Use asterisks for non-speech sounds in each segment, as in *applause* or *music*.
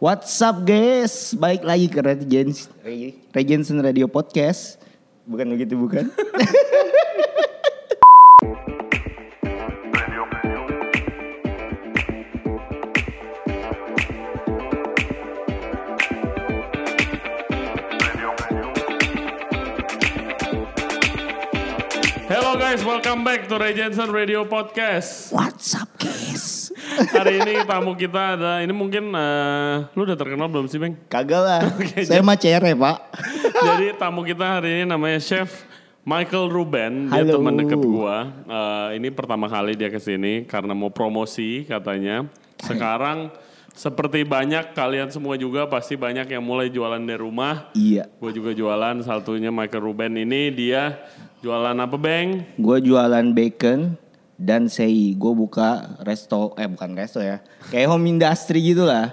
What's up guys? Baik lagi ke Regens Regensen Radio Podcast. Bukan begitu bukan? Hello guys, welcome back to Ray Jensen Radio Podcast. What's up guys? Hari ini tamu kita ada, ini mungkin eh, lu udah terkenal belum sih Bang? Kagak lah. *laughs* Oke, Saya mah cere pak. *laughs* Jadi tamu kita hari ini namanya Chef Michael Ruben, dia Halo. teman deket gua. Eh, ini pertama kali dia ke sini karena mau promosi katanya. Sekarang seperti banyak kalian semua juga pasti banyak yang mulai jualan dari rumah. Iya. Gue juga jualan, satunya Michael Ruben ini dia jualan apa Bang? Gue jualan bacon dan sei. Gue buka resto, eh bukan resto ya. Kayak home industry gitu lah.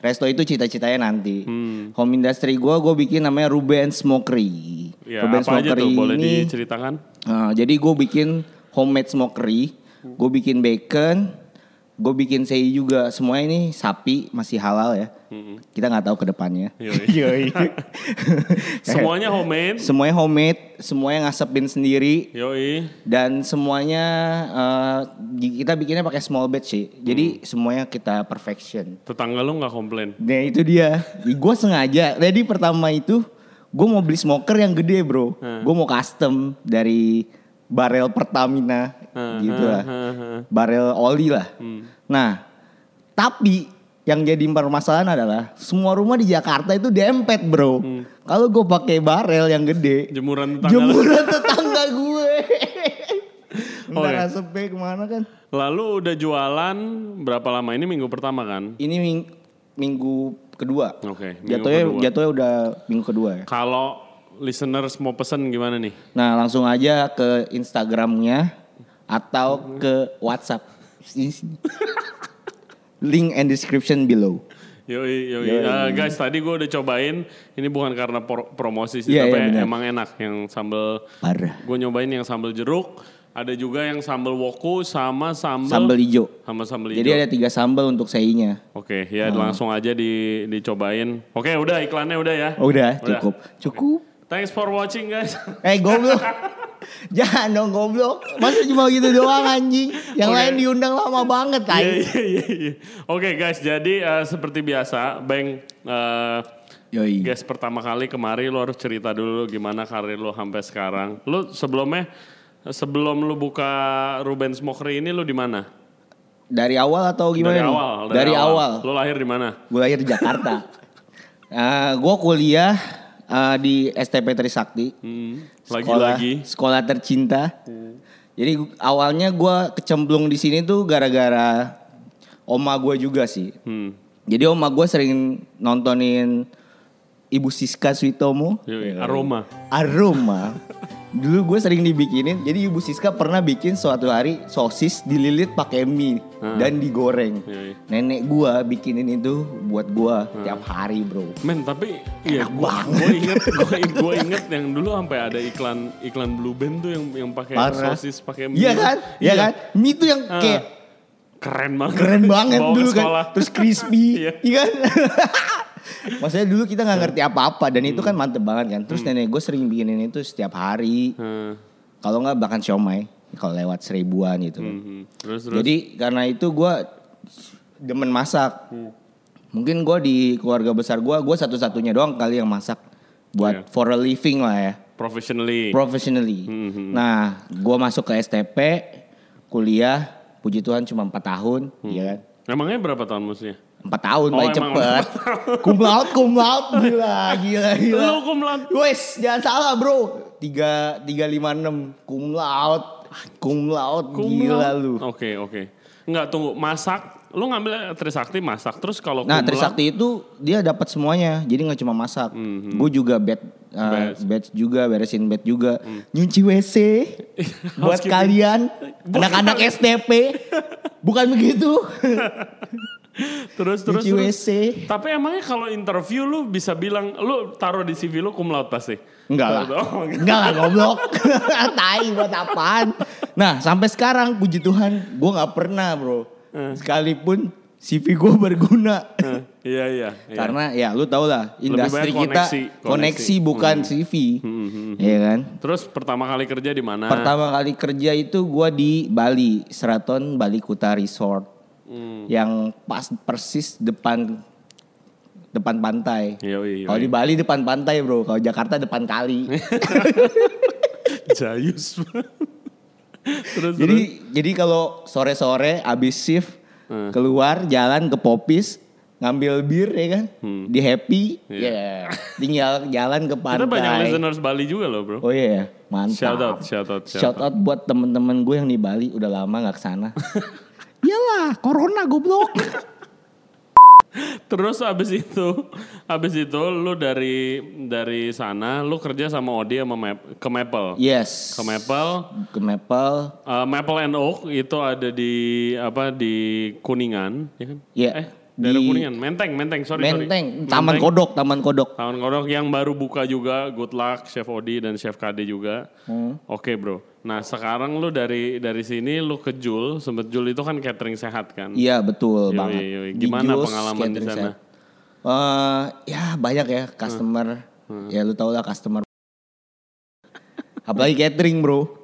Resto itu cita-citanya nanti. Hmm. Home industry gue, gue bikin namanya Ruben Smokery. Ya, Ruben apa aja tuh boleh diceritakan? Uh, jadi gue bikin homemade smokery, gue bikin bacon, gue bikin sei juga. Semuanya ini sapi masih halal ya. Kita nggak tahu ke depannya. Yoi. *laughs* Semuanya homemade. Semuanya homemade, semuanya ngasepin sendiri Yoi. dan semuanya uh, kita bikinnya pakai small batch sih. Jadi semuanya kita perfection. Tetangga lu nggak komplain. Nah itu dia. Gue sengaja. Jadi pertama itu gue mau beli smoker yang gede bro. Gue mau custom dari barel Pertamina gitu lah. Barel oli lah. Nah tapi yang jadi permasalahan adalah semua rumah di Jakarta itu dempet bro. Kalau gue pakai barel yang gede, Jemuran tetangga. jemuran tetangga gue. *laughs* Ntar Oke. asapnya ke mana kan? Lalu udah jualan berapa lama ini minggu pertama kan? Ini ming- minggu kedua. Oke. minggu Jatuhnya kedua. jatuhnya udah minggu kedua ya. Kalau listeners mau pesen gimana nih? Nah langsung aja ke Instagramnya atau ke WhatsApp. Link and description below. Yoi, yoi. Yoi. Eh, guys, tadi gue udah cobain. Ini bukan karena pro- promosi sih, Iya, tapi iya, benar. emang enak yang sambal. Parah. Gue nyobain yang sambal jeruk. Ada juga yang sambal woku sama sambal. Sambal hijau. Sama sambal hijau. Jadi ada tiga sambal untuk seinya. Oke, ya langsung aja di, dicobain. Oke, udah iklannya udah ya. Udah, Udah. cukup. Cukup. Thanks for watching guys. Eh goblok. *laughs* Jangan dong goblok. Masa cuma gitu doang anjing. Yang Oke. lain diundang lama banget Iya, anjing. iya, iya, iya. Oke guys, jadi eh, seperti biasa, Bang, eh, Yoi. guys pertama kali kemari lo harus cerita dulu gimana karir lo sampai sekarang. Lo sebelumnya, sebelum lo buka Ruben Smokery ini lo di mana? Dari awal atau gimana dari nih? awal. Dari, awal. Lo lahir di mana? Gue lahir di Jakarta. *laughs* gue kuliah eh, di STP Trisakti. Hmm, Sekolah, Lagi-lagi. sekolah tercinta. Jadi gu- awalnya gue kecemplung di sini tuh gara-gara oma gue juga sih. Hmm. Jadi oma gue sering nontonin Ibu Siska Suitomo. Yoi, aroma. Aroma. Dulu gue sering dibikinin. Jadi Ibu Siska pernah bikin suatu hari sosis dililit pakai mie Hmm. dan digoreng. Yoi. Nenek gue bikinin itu buat gue tiap hari bro. Men tapi iya Enak gue banget. gue inget gue gue inget yang dulu sampai ada iklan iklan Blue Band tuh yang yang pakai sosis pakai mie. Iya kan? Iya kan? Mie tuh yang Ah. kayak Keren banget. keren banget dulu kan. Terus crispy, Iya. iya kan? *laughs* Maksudnya dulu kita nggak ngerti apa-apa dan itu Hmm. kan mantep banget kan. Terus nenek gue sering bikinin itu setiap hari. Hmm, Kalau nggak bahkan siomay kalau lewat seribuan gitu. kan. hmm. Terus terus. Jadi karena itu gue demen masak. Hmm. Mungkin gue di keluarga besar gue, gue satu-satunya doang kali yang masak buat Iya. for a living lah ya, professionally. professionally. Hmm, Nah, gue masuk ke STP, kuliah, puji Tuhan cuma 4 tahun, ya kan? Emangnya berapa tahun maksudnya? 4 tahun, Oh, paling cepet. *laughs* Cum laude, cum laude, gila, gila, gila. Lu cum laude. Wes, jangan salah bro. 3, 356, cum laude, cum laude, Cum gila laude. lu. Oke oke. Enggak tunggu masak. Lu ngambil Trisakti masak terus kalau Nah, Trisakti itu dia dapat semuanya, jadi nggak cuma masak. Gue juga bed, uh, Bed. juga, beresin bed juga, nyuci WC *laughs* buat Housekeeping. kalian anak-anak STP. *laughs* Bukan begitu? *laughs* terus terus. terus. Tapi emangnya kalau interview lu bisa bilang lu taruh di CV lu cum laude pasti. Enggak lah. Oh, enggak. *laughs* Enggak lah goblok. *laughs* Tai buat apaan? Nah, sampai sekarang puji Tuhan gue nggak pernah, Bro. Eh. Sekalipun CV gue *laughs* berguna. Iya iya. iya. Karena ya lu tau lah industri banyak kita koneksi, koneksi, koneksi. bukan CV. Iya kan? Terus pertama kali kerja di mana? Pertama kali kerja itu gua di Bali, Seraton Bali Kuta Resort. Hmm. Yang pas persis depan depan pantai. Kalau di Bali depan pantai, Bro. Kalau Jakarta depan kali. *laughs* Jayus. *laughs* terus jadi jadi kalau sore-sore abis shift Hmm. keluar jalan ke Popis ngambil bir ya kan? Di happy Iya. ya. Tinggal jalan ke terus kita banyak pantai. listeners Bali juga loh bro. oh iya mantap. Shout out, shout out, shout shout out. buat temen-temen gue yang di Bali. Udah lama nggak ke sana *laughs* iyalah corona goblok Terus abis itu, abis itu lu dari dari sana lu kerja sama Odi sama Map, ke Maple. yes Ke Maple, ke Maple uh, Maple and Oak itu ada di apa di Kuningan, ya kan? ya Eh, daerah di Kuningan, Menteng, Menteng, sorry sorry. Menteng Taman Menteng. Kodok Taman Kodok Taman Kodok yang baru buka juga, Good Luck, Chef Odi dan Chef KD juga. Hmm. Oke bro. Nah sekarang lu dari dari sini lu ke Jul, sempet Jul itu kan catering sehat kan? iya betul Yoi, banget yoi. Di Gimana Jus pengalaman di sana? Eh, ya banyak ya customer ya lu tau lah customer apalagi catering bro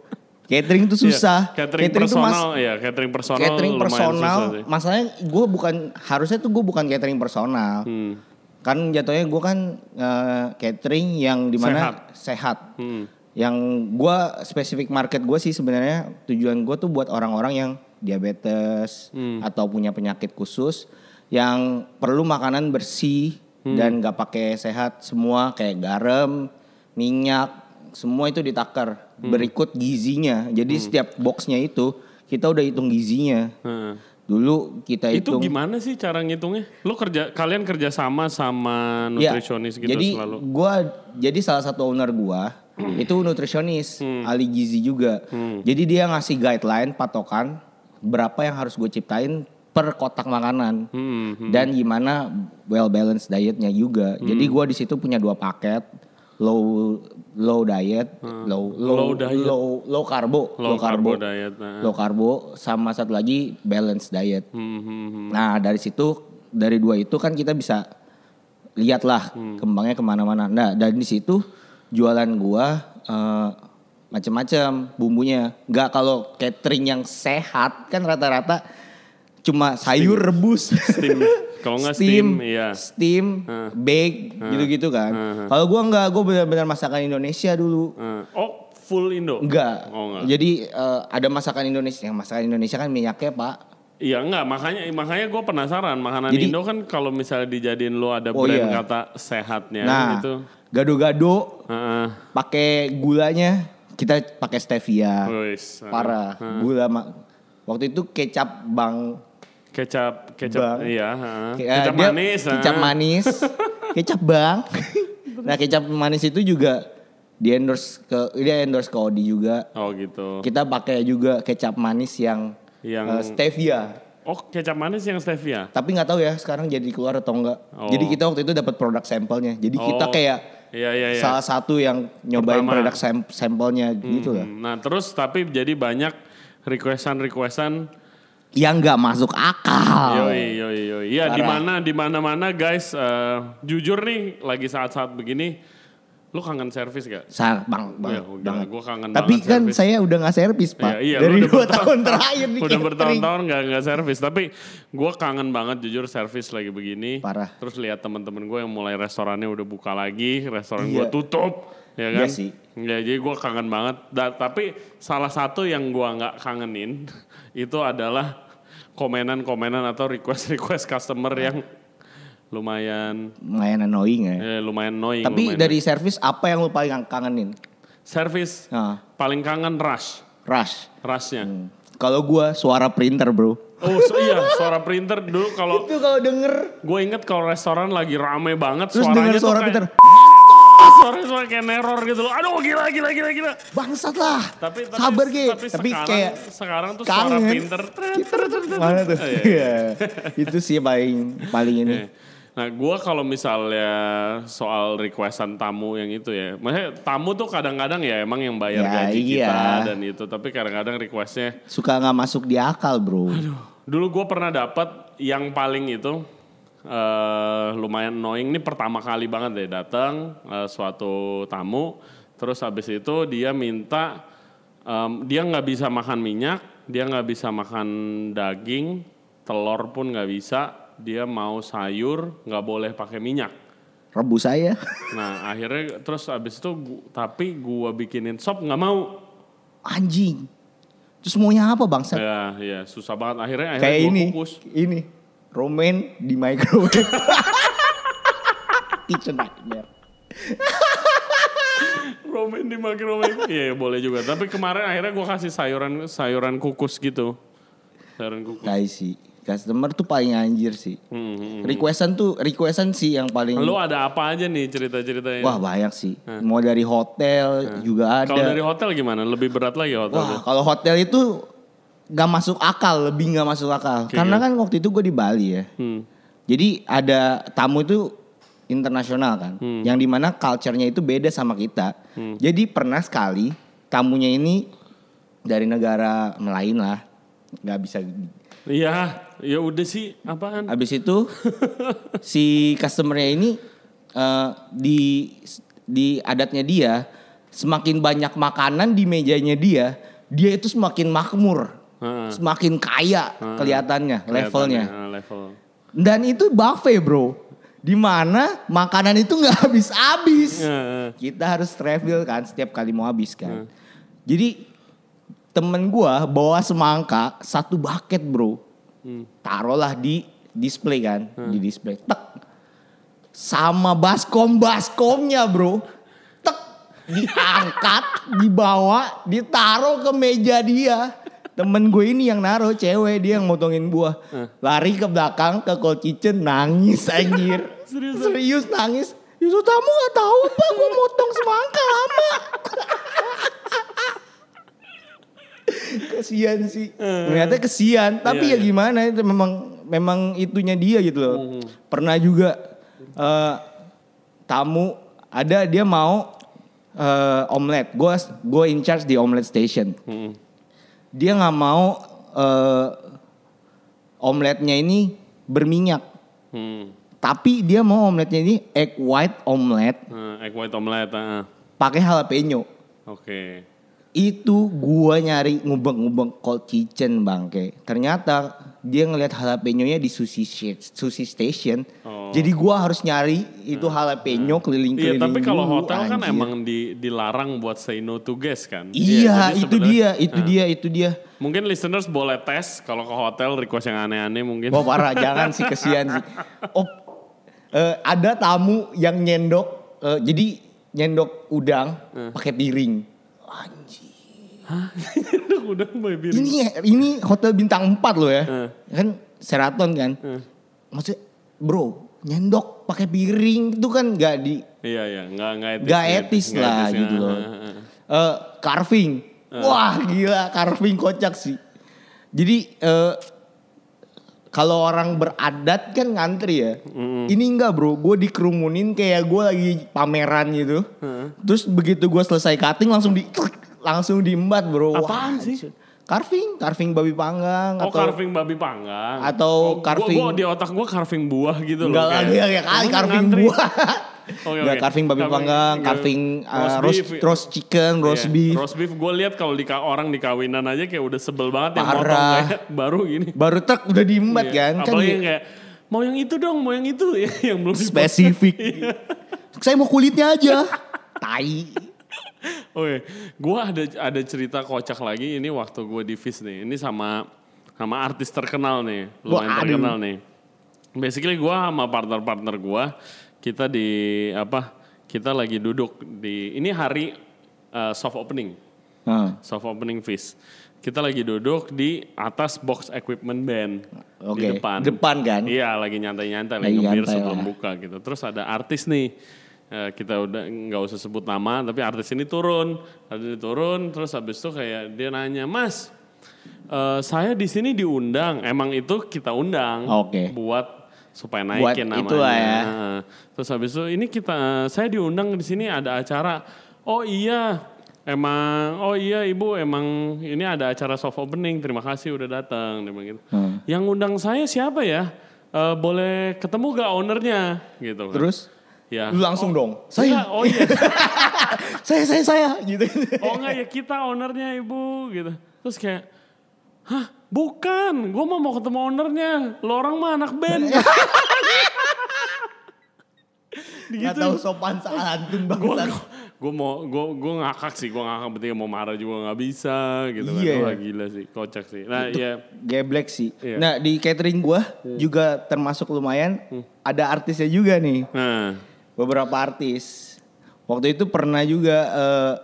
catering itu susah Iya, catering, mas- personal, ya catering personal. catering personal susah sih. masalahnya gue bukan harusnya tuh gue bukan catering personal Hmm. kan jatuhnya gue kan eh, catering yang di mana sehat, Hmm. yang gue spesifik market gue sih sebenarnya tujuan gue tuh buat orang-orang yang diabetes Hmm. atau punya penyakit khusus yang perlu makanan bersih Hmm. dan gak pakai sehat semua kayak garam, minyak, semua itu ditakar Hmm. berikut gizinya. Jadi setiap boxnya itu kita udah hitung gizinya. Hmm. Dulu kita Itu hitung gimana sih cara ngitungnya? Lu kerja kalian kerja sama sama Ya, nutrisionis gitu jadi selalu? gua jadi salah satu owner gua itu nutrisionis, Hmm. ahli gizi juga. Jadi dia ngasih guideline patokan berapa yang harus gue ciptain per kotak makanan Hmm. hmm. dan gimana well balanced dietnya juga. Jadi gua di situ punya dua paket low low diet, low low Low diet. low low karbo, Low carbo diet. Nah. low karbo sama satu lagi balanced diet. Hmm, hmm, hmm. Nah dari situ dari dua itu kan kita bisa lihat lah Hmm. kembangnya ke mana-mana. Nah dan di situ jualan gua eh, macam-macam bumbunya. Nggak kalau catering yang sehat kan rata-rata cuma sayur rebus, Steam. *laughs* Kalau nggak steam, iya. steam, bake gitu-gitu kan. Kalau gua nggak, gua benar-benar masakan Indonesia dulu. Hmm. Oh, full Indo? Enggak. Oh, enggak. Jadi eh, ada masakan Indonesia. Yang masakan Indonesia kan minyaknya pak. Iya enggak, makanya makanya gue penasaran makanan Jadi- Indo kan kalau misalnya dijadiin lu ada Oh, brand iya. kata sehatnya Nah, gitu. gado-gado Heeh. pakai gulanya kita pakai stevia. Wis. Parah. Gula ma- waktu itu kecap bang Kecap, kecap, Bang. iya. Ke- Kecap eh, dia manis. Kecap manis. *laughs* kecap bang. nah, kecap manis itu juga di endorse ke dia endorse ke Odi juga. Oh gitu. Kita pakai juga kecap manis yang, Yang eh, stevia. oh kecap manis yang stevia. Tapi nggak tahu ya sekarang jadi keluar atau enggak. Oh. Jadi kita waktu itu dapat produk sampelnya. Jadi kita Oh. kayak Iya iya iya. salah satu yang nyobain Pertama. produk sam- sampelnya gitu lah. Hmm, Nah terus tapi jadi banyak requestan requestan. Yang nggak masuk akal. Yoi yoi yoi. Iya di mana di mana mana guys. eh, jujur nih lagi saat-saat begini, lu kangen servis gak? Sa bang, bang, Ya, banget. gua kangen Tapi banget kan servis. saya udah nggak servis pak. Ya, iya, lu Dari dua tahun terakhir di Udah bertahun-tahun gak, nggak servis. Tapi gue kangen banget jujur servis lagi begini. Parah. Terus lihat teman-teman gue yang mulai restorannya udah buka lagi, restoran Iya. gue tutup, ya Iya kan? sih. Ya, jadi gue kangen banget. Da- tapi salah satu yang gue nggak kangenin itu adalah komenan-komenan atau request-request customer yang lumayan, Lumayan annoying ya. eh, lumayan annoying. Tapi lumayan dari servis apa yang lu paling kangenin? servis Nah, paling kangen rush, rush. rushnya. Hmm. Kalau gua suara printer bro. Oh so, iya, suara printer dulu kalau *laughs* Itu kalau denger Gue inget kalau restoran lagi rame banget terus suaranya denger tuh suara kayak, printer, Suara suara kayak neror gitu loh. Aduh gila gila gila gila. bangsat lah. Tapi tapi, Sabar Ge. tapi, Tapi sekarang, kayak sekarang tuh suara kangen. printer. Mana tuh? *laughs* Iya, Iya. Itu sih paling paling ini. Nah gue kalau misalnya soal requestan tamu yang itu ya, maksudnya tamu tuh kadang-kadang ya emang yang bayar Ya, gaji iya. kita dan itu, tapi kadang-kadang requestnya Suka nggak masuk di akal bro. Dulu gue pernah dapat yang paling itu eh lumayan annoying. Ini pertama kali banget deh datang eh, suatu tamu. Terus habis itu dia minta em, dia nggak bisa makan minyak, dia nggak bisa makan daging, telur pun nggak bisa. Dia mau sayur nggak boleh pakai minyak. Rebus saya. *laughs* Nah akhirnya terus habis itu gu- tapi gua bikinin sop nggak mau. Anjing. Terus maunya apa bangsa? Ya ya susah banget akhirnya akhirnya Kayak gua ini. kukus. Ini. Romain di microwave. *laughs* A nightmare. Romain di microwave. Iya boleh juga. Tapi kemarin akhirnya gua kasih sayuran sayuran kukus gitu. Sayuran kukus. Guys sih. Customer tuh paling anjir sih. Hmm, hmm. Requestan tuh, requestan sih yang paling... Lo ada apa aja nih cerita-ceritanya? Wah banyak sih. Mau dari hotel juga ada. Kalau dari hotel gimana? Lebih berat lagi hotel? Wah kalau hotel itu gak masuk akal, lebih gak masuk akal. Karena kan waktu itu gue di Bali ya. Hmm. Jadi ada tamu itu internasional kan, yang di mana culture-nya itu beda sama kita. Jadi pernah sekali tamunya ini dari negara lain lah, nggak bisa. Iya, ya udah sih apaan? Habis itu *laughs* si customer-nya ini eh, di di adatnya dia semakin banyak makanan di mejanya dia, dia itu semakin makmur, Heeh. semakin kaya kelihatannya, levelnya. Kelihatannya, ah, level. Dan itu buffet bro. Di mana makanan itu nggak *laughs* habis-habis. Kita harus travel kan setiap kali mau habis kan. Jadi temen gua bawa semangka satu bucket bro. Hmm. Taruhlah di display kan. Di display. Tek. Sama baskom-baskomnya bro. Tek. Diangkat, *laughs* dibawa, ditaruh ke meja dia. Temen gue ini yang naruh cewek dia yang motongin buah. Lari ke belakang ke cold kitchen nangis anjir. *laughs* Serius? Serius nangis. Yusuf kamu gak tahu apa gue motong semangka lama. *laughs* kesian sih. Ternyata kesian, tapi Iya, ya gimana itu memang memang itunya dia gitu loh. Pernah juga eh, tamu ada dia mau eh, omelet. Gue gue in charge di omelet station. Hmm. Dia nggak mau eh, omeletnya ini berminyak. Hmm. Tapi dia mau omeletnya ini egg white omelet Nah, egg white omelette. ah. pakai jalapeno. Oke. Itu gua nyari ngubeng-ngubeng cold kitchen bangke. Ternyata dia ngelihat jalapeno-nya di sushi shi- sushi station. Oh. Jadi gua harus nyari itu jalapeno Iya, keliling-keliling tapi kalau hotel kan anjir. emang di, dilarang buat say no to guest kan. Iya, jadi itu dia, itu dia, itu dia. Mungkin listeners boleh tes kalau ke hotel request yang aneh-aneh mungkin. Wah parah, jangan sih kesian sih. Oh, eh, ada tamu yang nyendok, eh, jadi nyendok udang Hmm. pakai piring. Anjir. *laughs* Ini ini hotel bintang 4 loh ya. Hmm. Kan Sheraton kan. Maksudnya bro, nyendok pakai piring itu kan nggak di Iya iya, nggak nggak etis. nggak etis lah etis, gitu ah, loh. ah. Eh, carving. Wah, gila carving kocak sih. Jadi eh kalau orang beradat kan ngantri ya. Ini enggak bro, gue dikerumunin kayak gue lagi pameran gitu. Terus begitu gue selesai cutting langsung di langsung diembat bro. Apaan sih? anjir. Carving, carving babi panggang Oh atau carving babi panggang. atau Oh, carving- Gua, gua di otak gua carving buah gitu enggak loh. lagi ya kali Emang carving ngantri? buah. *laughs* Oke, Enggak oke. carving babi Carving- panggang, enggak. carving uh, Roast roast, beef. roast chicken, roast Iya, beef. Roast beef gue lihat kalau di orang di kawinan aja kayak udah sebel banget yang Parah. motong kayak *laughs* baru gini. Baru truk udah diembat Iya. kan. Kan Apalagi dia- yang kayak mau yang itu dong, mau yang itu *laughs* yang belum spesifik. Iya. Saya mau kulitnya aja. Tai. Oke, gue ada ada cerita kocak lagi ini waktu gue di Fis nih. Ini sama sama artis terkenal nih, lumayan Wah, terkenal nih. Basically gue sama partner-partner gue kita di apa? Kita lagi duduk di ini hari uh, soft opening, Nah, soft opening Fis. Kita lagi duduk di atas box equipment band Oke, di depan. depan kan? Iya, lagi nyantai-nyantai, lagi nyantai sebelum lah. buka gitu. Terus ada artis nih, kita udah nggak usah sebut nama, tapi artis ini turun, ada ini turun, terus habis itu kayak dia nanya, Mas, eh, saya di sini diundang, emang itu kita undang, Oke. buat supaya Buat naikin namanya. itulah ya. Heeh. Terus habis itu ini kita, saya diundang di sini ada acara, oh iya. emang oh iya ibu emang ini ada acara soft opening terima kasih udah datang dia gitu. Hmm. Yang undang saya siapa ya? Eh, boleh ketemu gak ownernya gitu kan. Terus ya. lu langsung dong. Enggak, Saya, oh iya. *laughs* saya, saya, saya gitu. oh enggak ya kita ownernya ibu gitu. Terus kayak, hah bukan, gue mau mau ketemu ownernya. Lo orang mah anak band. *laughs* Gak tahu sopan santun gue banget. gue mau gue gue ngakak sih gue ngakak berarti mau marah juga nggak bisa gitu kan Iya. wah gila sih kocak sih nah ya Geblek sih. Iya. Nah di catering gua juga termasuk lumayan ada artisnya juga nih. nah Beberapa artis. Waktu itu pernah juga eh,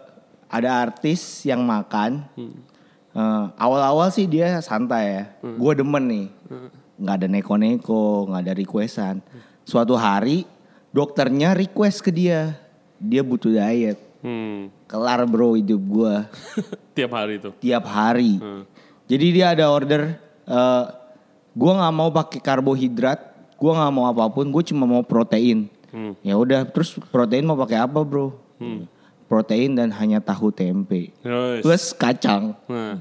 ada artis yang makan. Eh, Awal-awal sih dia santai ya. Gua demen nih. nggak ada neko-neko, nggak ada requestan. Suatu hari dokternya request ke dia. Dia butuh diet. hmm, Kelar bro hidup gua. *laughs* tiap hari itu tiap hari. Jadi dia ada order, eh gue nggak mau pakai karbohidrat, gue nggak mau apa pun, gue cuma mau protein. Hmm. Ya udah, terus protein mau pakai apa bro? Protein dan hanya tahu tempe Terus, plus kacang. nah,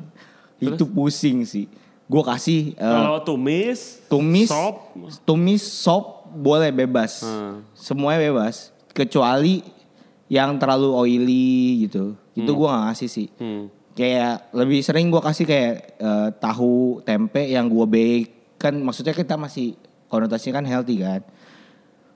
Itu pusing sih. Gue kasih eh, kalau tumis tumis, sop tumis sop boleh bebas, Hmm. semuanya bebas, kecuali yang terlalu oily gitu. Itu gue gak ngasih sih. hmm, kayak lebih sering gua kasih kayak eh, tahu tempe yang gua bake kan maksudnya kita masih konotasinya kan healthy kan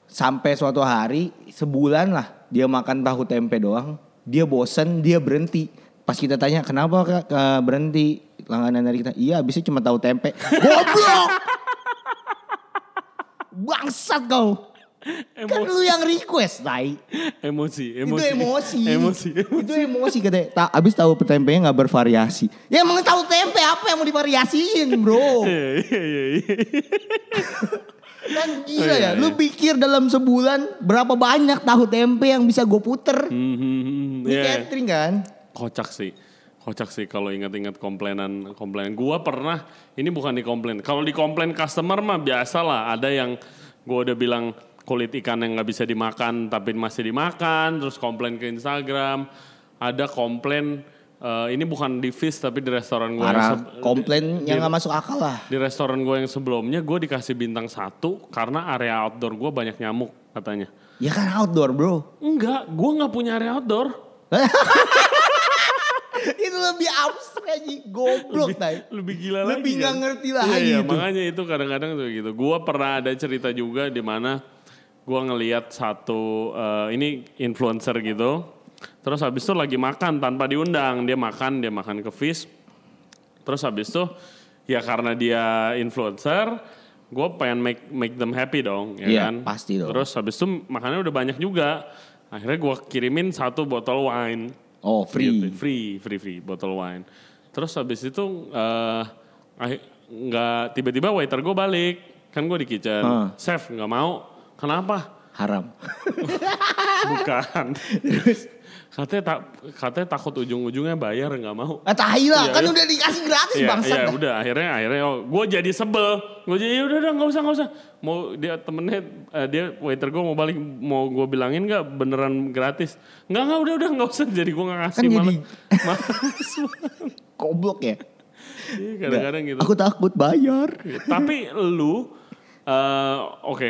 sampai suatu hari sebulan lah dia makan tahu tempe doang. Dia bosen dia berhenti. Pas kita tanya kenapa kak? Berhenti? Langganan dari kita iya habisnya cuma tahu tempe. *laughs* Goblok! *laughs* Bangsat kau. Kan lu yang request tai. Emosi itu emosi. emosi. emosi Itu emosi. katanya. Ta, abis tahu tempenya nggak bervariasi. Ya emang tahu tempe apa yang mau divariasiin, bro? *laughs* Kan gila Oh, iya, ya. Lu iya. pikir dalam sebulan berapa banyak tahu tempe yang bisa gue puter? Hmm, hmm, hmm, Di iya. catering kan? kocak sih kocak sih kalau ingat-ingat komplainan komplainan gua pernah ini bukan di komplain kalau di komplain customer mah biasa lah ada yang gua udah bilang kulit ikan yang nggak bisa dimakan tapi masih dimakan terus komplain ke Instagram ada komplain eh, ini bukan di Fish tapi di restoran gua yang Parah. seb- Komplain yang nggak masuk akal lah. di restoran gue yang sebelumnya gue dikasih bintang satu karena area outdoor gue banyak nyamuk katanya Ya kan outdoor, bro. enggak gue nggak punya area outdoor *laughs* itu lebih abstrak aja. Goblok, tai. lebih gila Lebih lagi nggak kan? ngerti Iya, lagi iya, itu. makanya itu kadang-kadang tuh gitu gue pernah ada cerita juga di mana gue ngelihat satu eh, ini influencer gitu terus habis itu lagi makan tanpa diundang dia makan dia makan ke fish terus habis itu ya karena dia influencer gue pengen make make them happy dong ya Iya, kan pasti dong. terus habis itu makannya udah banyak juga akhirnya gue kirimin satu botol wine Oh, Gitu, free. free, free, free, botol wine. Terus habis itu eh ahi- nggak tiba-tiba waiter gue balik, kan gue di kitchen. Hah. Chef nggak mau, kenapa? Haram. *laughs* Bukan. Katanya tak, katanya takut ujung-ujungnya bayar nggak mau. Ah, tahi lah. Iya, kan iya. udah dikasih gratis, Iya, bangsat. iya dah. udah akhirnya akhirnya oh, gue jadi sebel. Gue jadi "Ya udah udah nggak usah nggak usah. Mau dia temennya eh, dia waiter gue mau balik mau gue bilangin nggak beneran gratis. Nggak nggak udah udah nggak usah. Jadi gue nggak ngasih Kan malah. jadi- *laughs* Males Goblok ya. Iya, kadang-kadang gitu. Aku takut bayar. Tapi lu, eh, oke,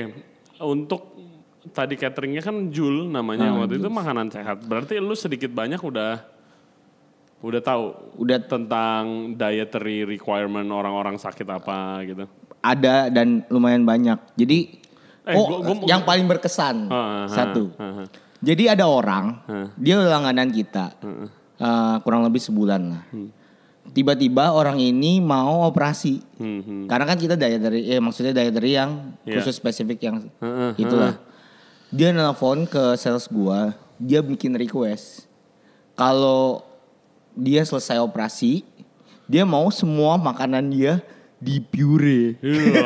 untuk tadi cateringnya kan Jul namanya Ah, waktu itu makanan sehat. Berarti lu sedikit banyak udah udah tahu Udah tentang dietary requirement orang-orang sakit apa gitu. ada dan lumayan banyak. Jadi Eh, oh gua- gua- yang paling berkesan Ah, ah, satu. ah, ah. Jadi ada orang Ah. dia langganan kita eh, kurang lebih sebulan lah. Hmm. Tiba-tiba orang ini mau operasi. Hmm, hmm. Karena kan kita dietary, eh maksudnya dietary yang Iya. khusus spesifik yang Heeh, itulah. Dia nelpon ke sales gua, dia bikin request. Kalau dia selesai operasi, dia mau semua makanan dia di pure. Iya.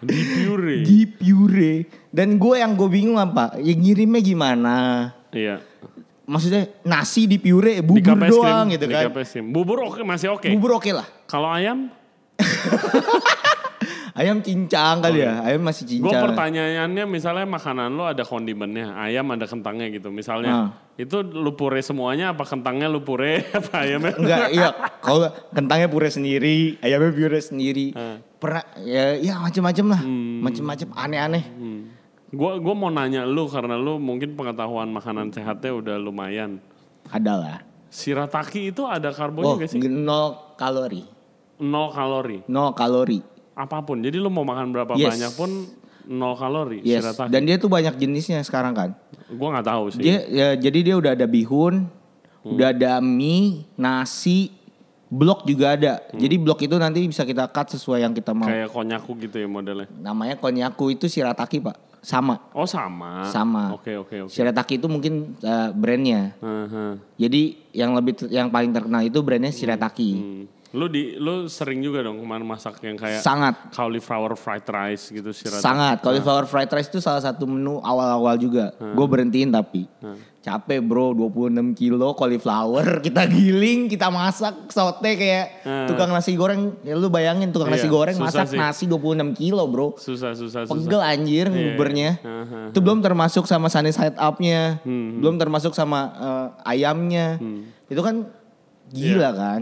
Di pure. *laughs* Di pure. Dan gue yang gue bingung apa, ya ngirimnya gimana? Iya. Maksudnya nasi di pure, Di bubur krim, doang gitu di kan. krim. Bubur oke masih oke. Bubur oke lah. Kalau ayam, *laughs* Ayam cincang kali ya, ayam masih gue cincang. pertanyaannya misalnya makanan lo ada kondimennya, ayam ada kentangnya gitu. Misalnya Ah. Itu lu pure semuanya apa kentangnya lu pure *laughs* apa ayamnya? Enggak, iya. Kalau kentangnya pure sendiri, ayamnya pure sendiri. Ah. Pernah ya, ya macam-macam lah. Hmm. Macam-macam aneh-aneh. Gua gua mau nanya lu karena lu mungkin pengetahuan makanan sehatnya udah lumayan. Ada lah. Shirataki itu ada Oh, karbonnya gak sih? nol kalori. Nol kalori. Nol kalori. Apa pun. Jadi lu mau makan berapa Yes. banyak pun nol kalori Yes. shirataki. Dan dia tuh banyak jenisnya sekarang kan. Gua nggak tahu sih. Dia ya, jadi dia udah ada bihun, Hmm. udah ada mie, nasi, blok juga ada. Jadi blok itu nanti bisa kita cut sesuai yang kita mau. Hmm. Kayak konyaku gitu ya modelnya. Namanya konyaku itu shirataki, Pak. Sama. Oh sama. Sama. Oke oke oke. Shirataki itu mungkin uh, brandnya. Heeh. Jadi yang lebih yang paling terkenal itu brandnya Shirataki. Hmm. Lu di lu sering juga dong kemarin masak yang kayak Sangat, cauliflower fried rice gitu shirataki. sangat. Cauliflower fried rice itu salah satu menu awal-awal juga. Gue berhentiin tapi capek bro, 26 kilo cauliflower *laughs* kita giling, kita masak, saute kayak tukang nasi goreng. Ya lu bayangin tukang Iya, nasi goreng masak sih. nasi 26 kilo bro. Susah susah susah. Pegel anjir ngubernya. iya. Aha. Itu belum termasuk sama sunny side up-nya. Hmm, Belum termasuk sama eh, ayamnya. Itu kan gila Iya. kan.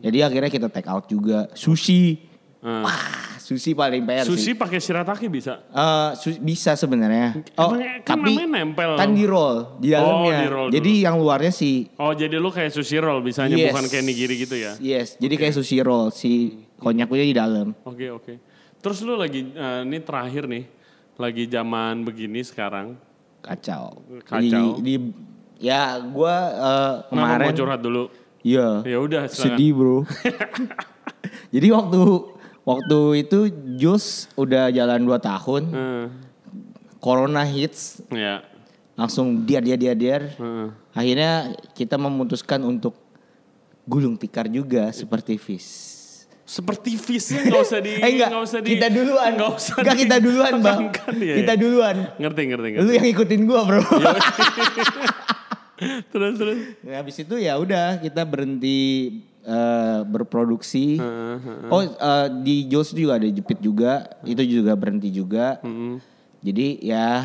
Jadi akhirnya kita take out juga. Sushi. Eh, Wah, sushi paling PR Sushi pakai shirataki bisa. Eh, su- bisa sebenarnya. Oh, Emang kan tapi namanya nempel. kan di roll di Oh, dalamnya. di roll Jadi yang luarnya sih Oh jadi lu kayak sushi roll bisanya Yes. bukan kayak nigiri gitu ya? yes. Jadi kayak sushi roll si konyaknya di dalam. Oke oke. Terus lu lagi eh, ini terakhir nih, lagi zaman begini sekarang. Kacau. Kacau. Di, di- ya gua Kenapa kemarin mau curhat dulu? Iya. Ya udah. Sedih bro. *laughs* Jadi waktu waktu itu Jus udah jalan 2 tahun, Eh, Corona hits, ya. langsung dia dia dia dia. Heeh. Akhirnya kita memutuskan untuk gulung tikar juga seperti fish. Seperti fishnya nggak usah di *laughs* Eh enggak, nggak usah di kita duluan. nggak usah Enggak di- kita duluan, Bang. tekankan, ya, kita duluan. Ngerti ngerti ngerti. Lu yang ikutin gua, Bro. *laughs* *laughs* terus terus. Nah, habis itu ya udah kita berhenti eh, berproduksi. Heeh, heeh. Oh, eh, di Jos juga ada jepit juga, itu juga berhenti juga. Mm-mm. Jadi ya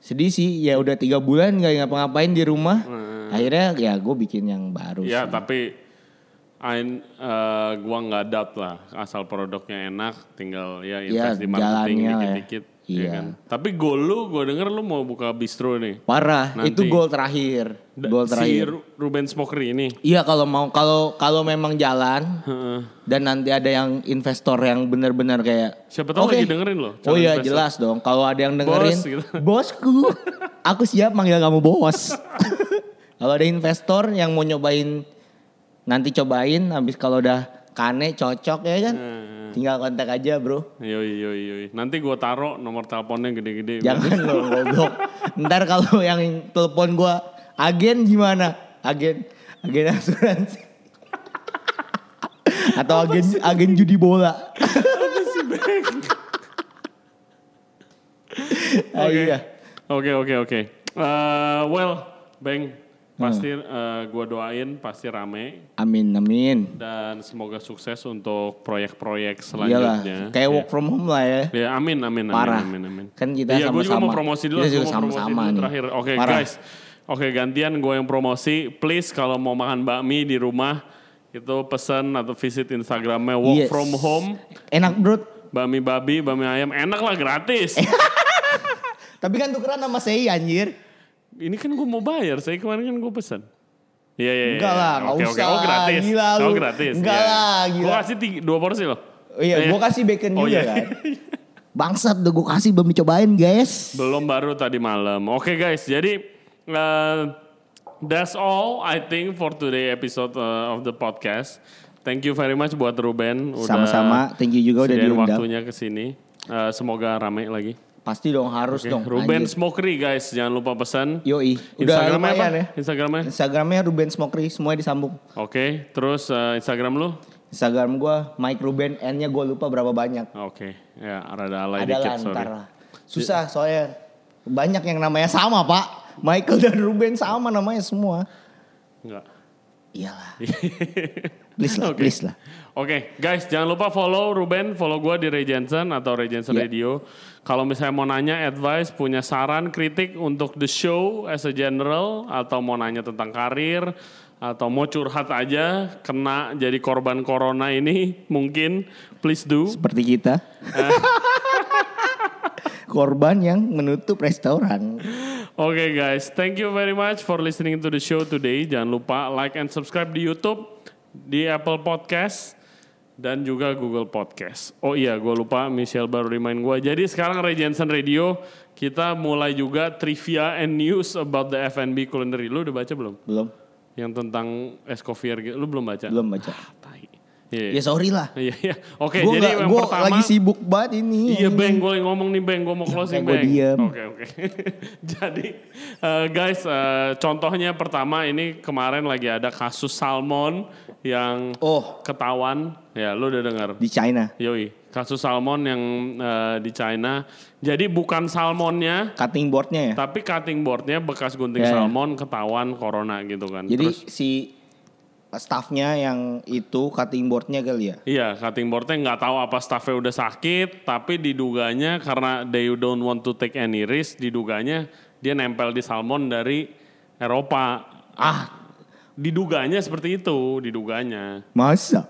sedih sih, ya udah tiga bulan nggak ngapa-ngapain di rumah. Akhirnya ya gue bikin yang baru. Ya sih. tapi Ain, eh, gua nggak doubt lah asal produknya enak tinggal ya Ya, invest di marketing ya. dikit-dikit ya Iya. kan. Tapi goal lu gue denger lu mau buka bistro nih. Parah, Nanti. itu gol terakhir. Gol Si terakhir. Ru- Ruben Smokery ini. Iya kalau mau kalau kalau memang jalan Heeh. dan nanti ada yang investor yang benar-benar kayak Siapa tahu Oke. lagi dengerin loh. Oh iya investor. jelas dong. Kalau ada yang dengerin, Bos, gitu. *laughs* bosku, aku siap manggil kamu bos. *laughs* kalau ada investor yang mau nyobain, nanti cobain. Habis kalau udah kane cocok ya kan, Hmm. tinggal kontak aja bro. Yoi, yoi, yoi. Nanti gue taruh nomor teleponnya gede-gede. Jangan lo goblok. Ntar kalau yang telepon gua agen gimana? Agen, agen asuransi. *laughs* Atau agen agen judi bola. Ah, Oke. iya. Oke, oke, oke. Eh, well, Bang, pasti Hmm. eh, gue doain pasti rame Amin amin. dan semoga sukses untuk proyek-proyek Iyalah, selanjutnya. kayak Ya. work from home lah ya. Ya, amin, amin, amin, Parah. amin, amin. Kan kita iya, gue juga sama-sama. mau promosi dulu. Kita juga sama-sama nih. Terakhir, oke Parah. guys. Oke, gantian gue yang promosi. Please kalau mau makan bakmi di rumah itu pesan atau visit Instagramnya Walk Yes. From Home. Enak bro. Bakmi babi, bakmi ayam, enak lah gratis. *laughs* Tapi kan tukeran sama Sei anjir. Ini kan gue mau bayar, saya kemarin kan gue pesan. Iya, iya, iya. Enggak lah, nggak Oke, oke. usah. Oh gratis. Gila Oh lu. gratis. Enggak lah, gila. Gue kasih tiga, dua porsi loh. Oh iya, Eh, gua kasih bacon Oh juga iya. kan. *laughs* Bangsat udah gue kasih belum dicobain guys. Belum baru tadi malam. Oke guys, jadi uh, that's all I think for today episode uh, of the podcast. Thank you very much buat Ruben Sama-sama, thank you juga udah diundang. waktunya ke sini. Uh, semoga rame lagi. Pasti dong harus dong. Ruben anjir. Smokery guys, jangan lupa pesan. Yoi, udah Instagramnya apa? ya. Instagramnya. Instagramnya Ruben Smokery, semuanya disambung. Oke, terus uh, Instagram lu? Instagram gua Mike Ruben, N-nya gue lupa berapa banyak. Oke, ya rada alay Ada dikit sorry. ntar lah. Susah soalnya banyak yang namanya sama pak. Michael dan Ruben sama namanya semua. Enggak. Iyalah. *laughs* please lah, Oke. please lah. Oke, guys, jangan lupa follow Ruben, follow gue di Ray Jensen atau Ray Jensen Iya. Radio. Kalau misalnya mau nanya, advice, punya saran, kritik untuk the show as a general, atau mau nanya tentang karir, atau mau curhat aja, kena jadi korban corona ini, mungkin, please do. Seperti kita. *laughs* Korban yang menutup restoran. Oke guys, thank you very much for listening to the show today. Jangan lupa like and subscribe di YouTube, di Apple Podcast, dan juga Google Podcast. Oh iya, gue lupa Michelle baru remind gue. Jadi sekarang Ray Jensen Radio, kita mulai juga trivia and news about the F&B culinary. Lu udah baca belum? Belum, Yang tentang Escoffier gitu, lu belum baca? belum baca. Tai. Iya, Ya sorry lah. iya. iya. Oke, Gue jadi yang pertama... lagi sibuk banget ini. Iya Bang, gue ngomong nih Bang, gue mau closing makanya gua Bang. Oke oke. *laughs* Jadi eh, guys, eh, contohnya pertama ini kemarin lagi ada kasus salmon yang Oh, ketahuan, ya lu udah dengar. di China. Yoi, kasus salmon yang eh, di China. Jadi bukan salmonnya, Cutting boardnya ya. tapi cutting boardnya bekas gunting Ya, ya. salmon ketahuan corona gitu kan. Jadi Terus si staffnya yang itu cutting boardnya kali ya. Iya, cutting boardnya nggak tahu apa staffnya udah sakit, tapi diduganya karena they don't want to take any risk, diduganya dia nempel di salmon dari Eropa. Ah, Diduganya seperti itu, diduganya. masa?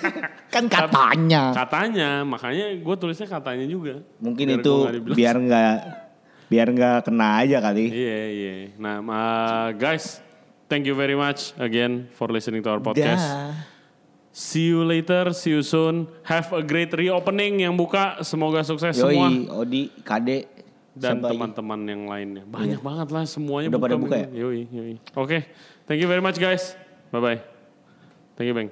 *laughs* kan katanya. Katanya, makanya gue tulisnya katanya juga. Mungkin Biar itu biar nggak biar nggak kena aja kali. Iya, iya. Nah, uh, guys, thank you very much again for listening to our podcast. Dah. See you later, see you soon. Have a great reopening yang buka. Semoga sukses semua. Yoi, Odi, Kade, dan teman-teman yang lainnya. Banyak banget lah semuanya Udah pada buka Bang. Yoi, yoi. Oke, thank you very much guys. Bye bye. Thank you Bang.